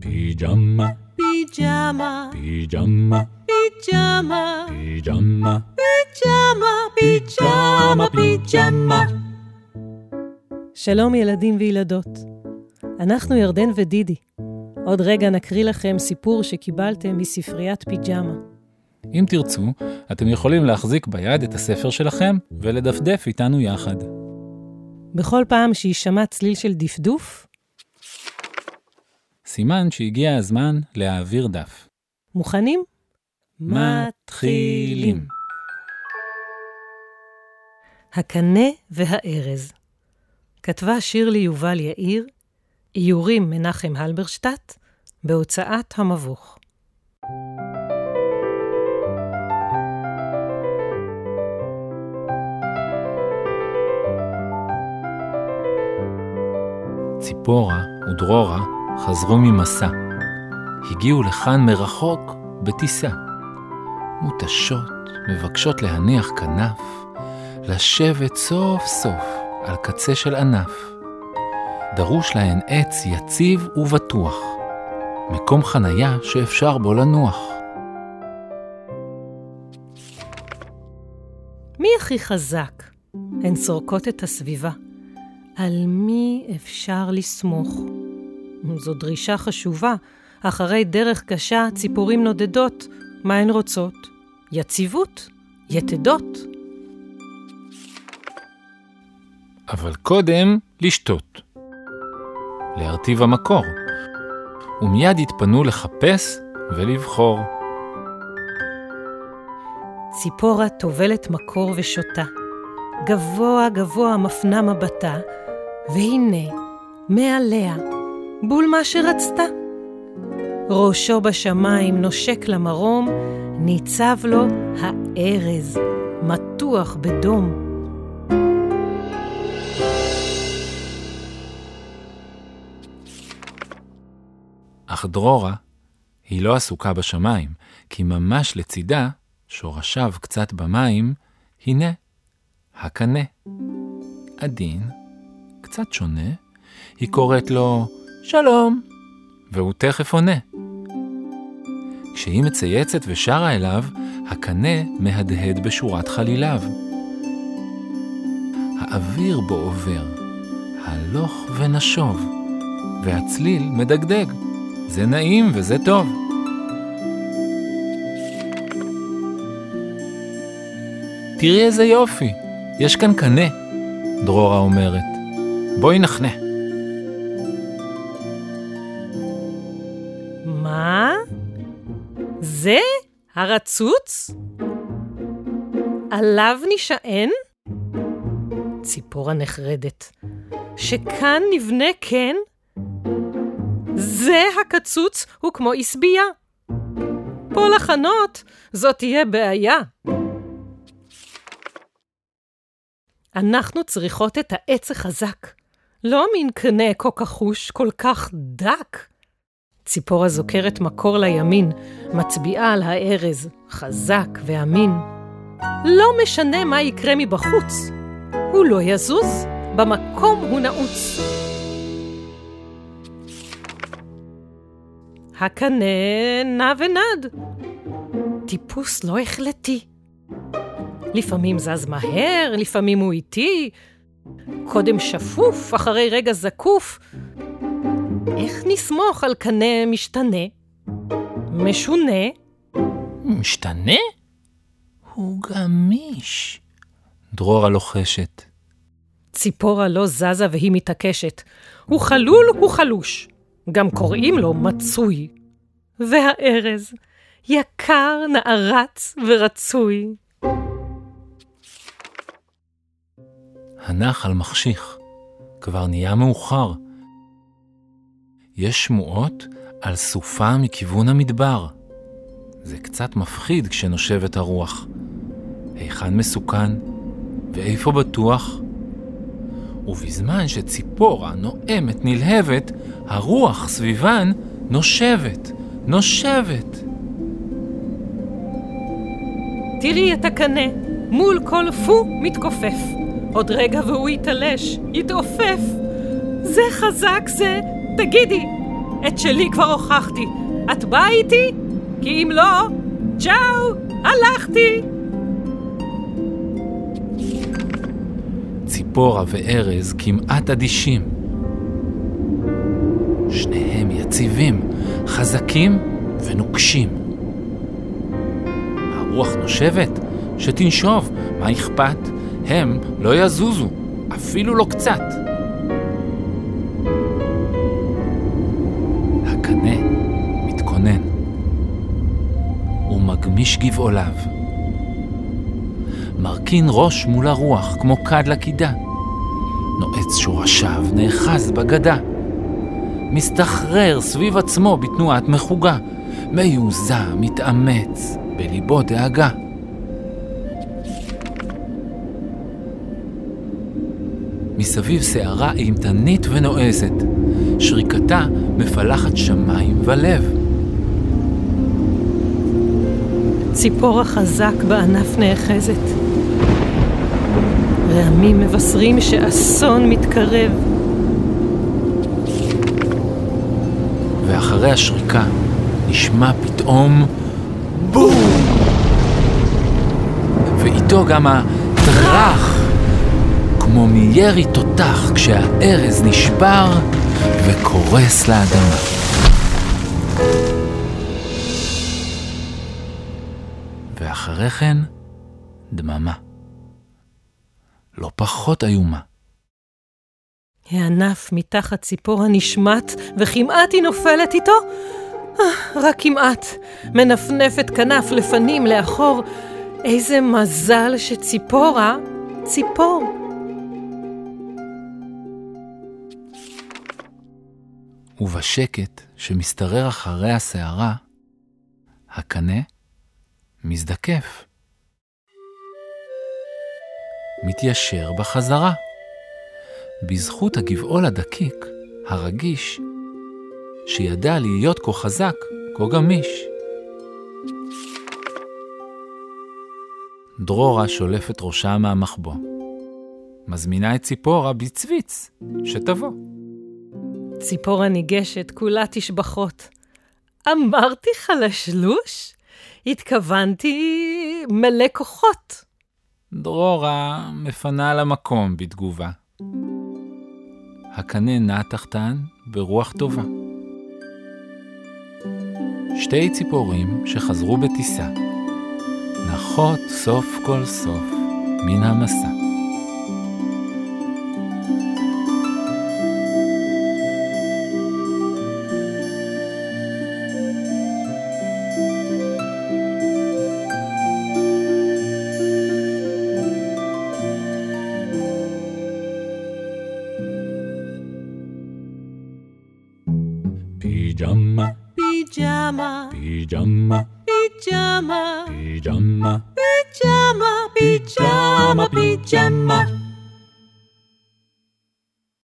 פיג'מה, פיג'מה, פיג'מה, פיג'מה, פיג'מה, פיג'מה, פיג'מה, פיג'מה. שלום ילדים וילדות. אנחנו ירדן ודידי. עוד רגע נקריא לכם סיפור שקיבלתם מספריית פיג'מה. אם תרצו, אתם יכולים להחזיק ביד את הספר שלכם ולדפדף איתנו יחד. בכל פעם שיישמע צליל של דפדוף, סימן שהגיע הזמן להעביר דף. מוכנים? מתחילים. הקנה והארז. כתבה שירלי יובל יאיר, איורים מנחם הלברשטט, בהוצאת המבוך. ציפורה ודרורה חזרו ממסע. הגיעו לכאן מרחוק בטיסה. מותשות מבקשות להניח כנף, לשבת סוף סוף על קצה של ענף. דרוש להן עץ יציב ובטוח, מקום חניה שאפשר בו לנוח. מי הכי חזק? הן סורקות את הסביבה. על מי אפשר לסמוך? זו דרישה חשובה. אחרי דרך קשה, ציפורים נודדות. מה הן רוצות? יציבות, יתדות. אבל קודם לשתות. להרטיב המקור. ומיד יתפנו לחפש ולבחור. ציפורה טובלת מקור ושותה. גבוה גבוה מפנה מבטה, והנה, מעליה, בול מה שרצתה. ראשו בשמיים נושק למרום, ניצב לו הארז, מתוח בדום. אך דרורה היא לא עסוקה בשמיים, כי ממש לצידה, שורשיו קצת במים, הנה, הקנה. עדין, קצת שונה, היא קוראת לו שלום, והוא תכף עונה. כשהיא מצייצת ושרה אליו, הקנה מהדהד בשורת חליליו. האוויר בו עובר, הלוך ונשוב, והצליל מדגדג. זה נעים וזה טוב. תראי איזה יופי, יש כאן קנה, דרורה אומרת. בואי נחנה. זה הרצוץ? עליו נשען? ציפורה נחרדת. שכאן נבנה כן? זה הקצוץ הוא כמו עשבייה. פה לחנות זאת תהיה בעיה. אנחנו צריכות את העץ החזק, לא מין קנה כה כחוש, כל כך דק. ציפורה זוכרת מקור לימין, מצביעה על הארז, חזק ואמין. לא משנה מה יקרה מבחוץ, הוא לא יזוז, במקום הוא נעוץ. הקנה נע ונד. טיפוס לא החלטי. לפעמים זז מהר, לפעמים הוא איטי. קודם שפוף, אחרי רגע זקוף. איך נסמוך על קנה משתנה? משונה? משתנה? הוא גמיש. דרורה לוחשת. ציפורה לא זזה והיא מתעקשת. הוא חלול, הוא חלוש. גם קוראים לו מצוי. והארז, יקר, נערץ ורצוי. הנחל מחשיך, כבר נהיה מאוחר. יש שמועות על סופה מכיוון המדבר. זה קצת מפחיד כשנושבת הרוח. היכן מסוכן ואיפה בטוח? ובזמן שציפורה נואמת נלהבת, הרוח סביבן נושבת, נושבת. תראי את הקנה, מול כל פו מתכופף. עוד רגע והוא יתעלש, יתעופף. זה חזק זה, תגידי, את שלי כבר הוכחתי. את באה איתי? כי אם לא, צ'או, הלכתי. ציפורה וארז כמעט אדישים. שניהם יציבים, חזקים ונוקשים. הרוח נושבת? שתנשוב, מה אכפת? הם לא יזוזו, אפילו לא קצת. מגמיש גבעוליו. מרכין ראש מול הרוח כמו כד לקידה. נועץ שורשיו, נאחז בגדה. מסתחרר סביב עצמו בתנועת מחוגה. מיוזע, מתאמץ, בליבו דאגה. מסביב שערה אימתנית ונועזת, שריקתה מפלחת שמיים ולב. ציפור החזק בענף נאחזת. רעמים מבשרים שאסון מתקרב. ואחרי השריקה נשמע פתאום בום! ואיתו גם הטראח, כמו מירי תותח כשהארז נשבר וקורס לאדמה. ואחרי כן, דממה. לא פחות איומה. הענף מתחת ציפורה נשמט, וכמעט היא נופלת איתו. אה, רק כמעט. מנפנפת כנף לפנים, לאחור. איזה מזל שציפורה ציפור. ובשקט שמשתרר אחרי הסערה, הקנה מזדקף. מתיישר בחזרה. בזכות הגבעול הדקיק, הרגיש, שידע להיות כה חזק, כה גמיש. דרורה שולפת ראשה מהמחבוא. מזמינה את ציפורה בצוויץ, שתבוא. ציפורה ניגשת, כולה תשבחות. אמרתי חלשלוש? התכוונתי מלא כוחות. דרורה מפנה למקום בתגובה. הקנה נע תחתן ברוח טובה. שתי ציפורים שחזרו בטיסה, נחות סוף כל סוף מן המסע. Pijama. Pijama. Pijama. Pijama. Pijama. Pijama. Pijama. Pijama.